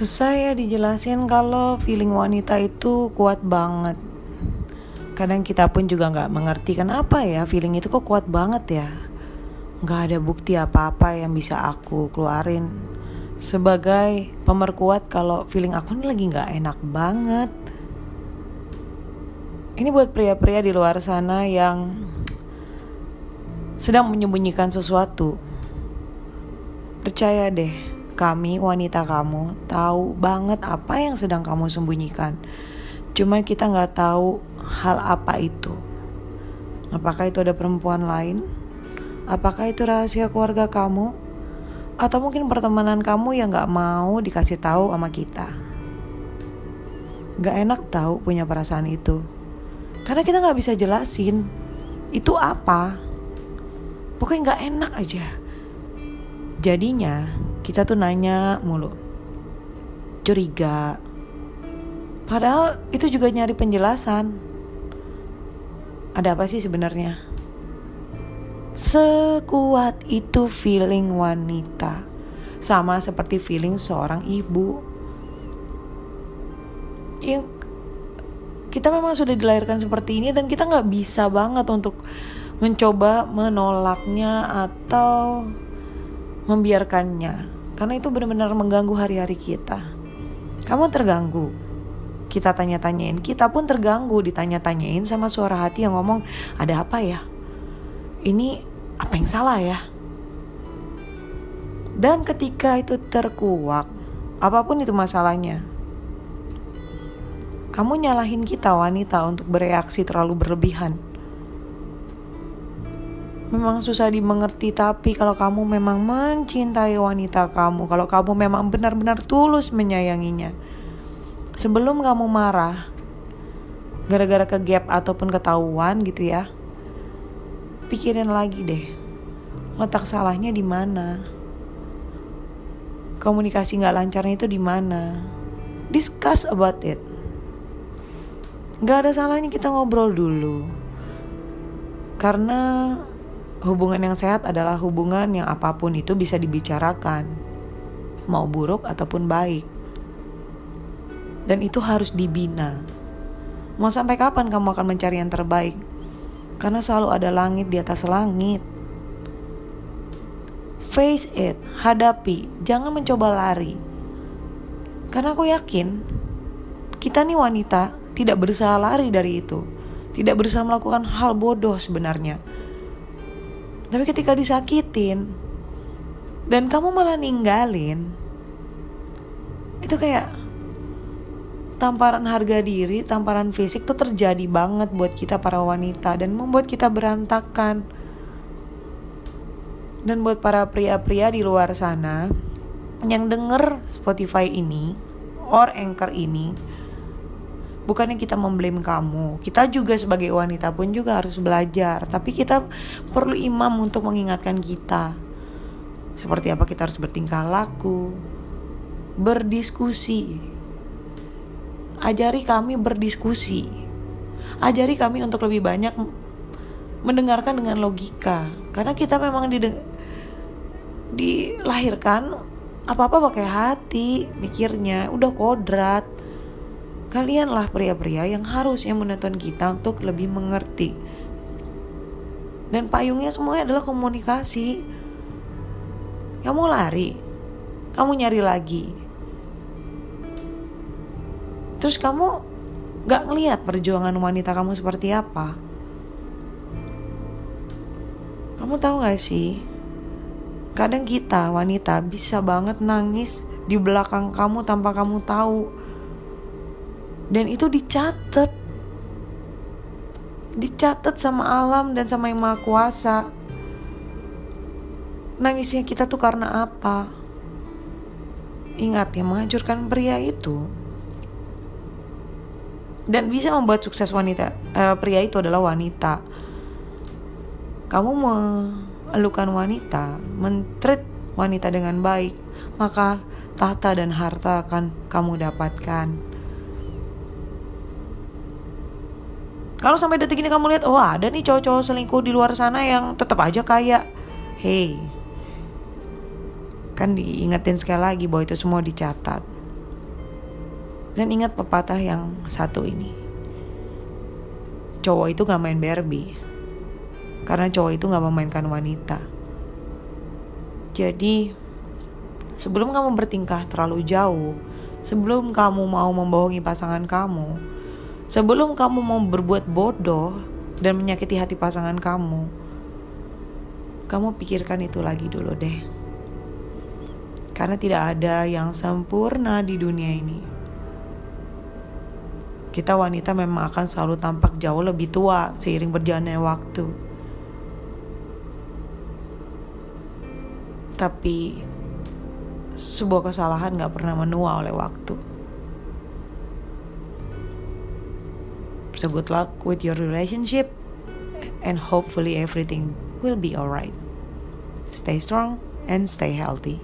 Susah ya dijelasin kalau feeling wanita itu kuat banget. Kadang kita pun juga nggak mengerti kenapa ya feeling itu kok kuat banget ya. Nggak ada bukti apa-apa yang bisa aku keluarin sebagai pemerkuat kalau feeling aku ini lagi nggak enak banget. Ini buat pria-pria di luar sana yang sedang menyembunyikan sesuatu. Percaya deh, kami wanita kamu tahu banget apa yang sedang kamu sembunyikan. Cuman kita nggak tahu hal apa itu. Apakah itu ada perempuan lain? Apakah itu rahasia keluarga kamu? Atau mungkin pertemanan kamu yang nggak mau dikasih tahu sama kita? Gak enak tahu punya perasaan itu. Karena kita nggak bisa jelasin itu apa. Pokoknya nggak enak aja. Jadinya kita tuh nanya mulu. Curiga. Padahal itu juga nyari penjelasan. Ada apa sih sebenarnya? Sekuat itu feeling wanita. Sama seperti feeling seorang ibu. Yang kita memang sudah dilahirkan seperti ini dan kita nggak bisa banget untuk mencoba menolaknya atau membiarkannya karena itu benar-benar mengganggu hari-hari kita. Kamu terganggu. Kita tanya-tanyain, kita pun terganggu ditanya-tanyain sama suara hati yang ngomong, "Ada apa ya? Ini apa yang salah ya?" Dan ketika itu terkuak, apa pun itu masalahnya, kamu nyalahin kita wanita untuk bereaksi terlalu berlebihan memang susah dimengerti tapi kalau kamu memang mencintai wanita kamu kalau kamu memang benar-benar tulus menyayanginya sebelum kamu marah gara-gara ke gap ataupun ketahuan gitu ya pikirin lagi deh letak salahnya di mana komunikasi nggak lancarnya itu di mana discuss about it. Nggak ada salahnya kita ngobrol dulu karena Hubungan yang sehat adalah hubungan yang apa pun itu bisa dibicarakan, mau buruk ataupun baik. Dan itu harus dibina. Mau sampai kapan kamu akan mencari yang terbaik? Karena selalu ada langit di atas langit. Face it, hadapi, jangan mencoba lari. Karena aku yakin kita nih wanita tidak berusaha lari dari itu. Tidak berusaha melakukan hal bodoh sebenarnya tapi ketika disakitin dan kamu malah ninggalin, itu kayak tamparan harga diri, tamparan fisik tuh terjadi banget buat kita para wanita dan membuat kita berantakan. Dan buat para pria-pria di luar sana yang denger Spotify ini or Anchor ini, bukannya kita memblame kamu kita juga sebagai wanita pun juga harus belajar tapi kita perlu imam untuk mengingatkan kita. Seperti apa kita harus bertingkah laku berdiskusi. Ajari kami berdiskusi. Ajari kami untuk lebih banyak mendengarkan dengan logika. Karena kita memang dilahirkan apa-apa pakai hati mikirnya udah kodrat Kalianlah pria-pria yang harusnya menonton kita untuk lebih mengerti. Dan payungnya semuanya adalah komunikasi. Kamu lari, kamu nyari lagi. Terus kamu gak ngeliat perjuangan wanita kamu seperti apa? Kamu tahu gak sih? Kadang kita wanita bisa banget nangis di belakang kamu tanpa kamu tahu dan itu dicatat. Dicatat sama alam dan sama yang maha kuasa. Nangisnya kita tuh karena apa? Ingat yang menghancurkan pria itu dan bisa membuat sukses wanita uh, pria itu adalah wanita. Kamu melukan wanita mentreat wanita dengan baik maka tahta dan harta akan kamu dapatkan Kalau sampai detik ini kamu lihat, oh ada nih cowok-cowok selingkuh di luar sana yang tetap aja kaya. Hey, kan diingetin sekali lagi bahwa itu semua dicatat. Dan ingat pepatah yang satu ini. Cowok itu gak main Barbie. Karena cowok itu gak memainkan wanita. Jadi, sebelum kamu bertingkah terlalu jauh, sebelum kamu mau membohongi pasangan kamu, sebelum kamu mau berbuat bodoh dan menyakiti hati pasangan kamu, kamu pikirkan itu lagi dulu deh. Karena tidak ada yang sempurna di dunia ini. Kita wanita memang akan selalu tampak jauh lebih tua seiring berjalannya waktu. Tapi sebuah kesalahan gak pernah menua oleh waktu. So good luck with your relationship and hopefully everything will be alright. Stay strong and stay healthy.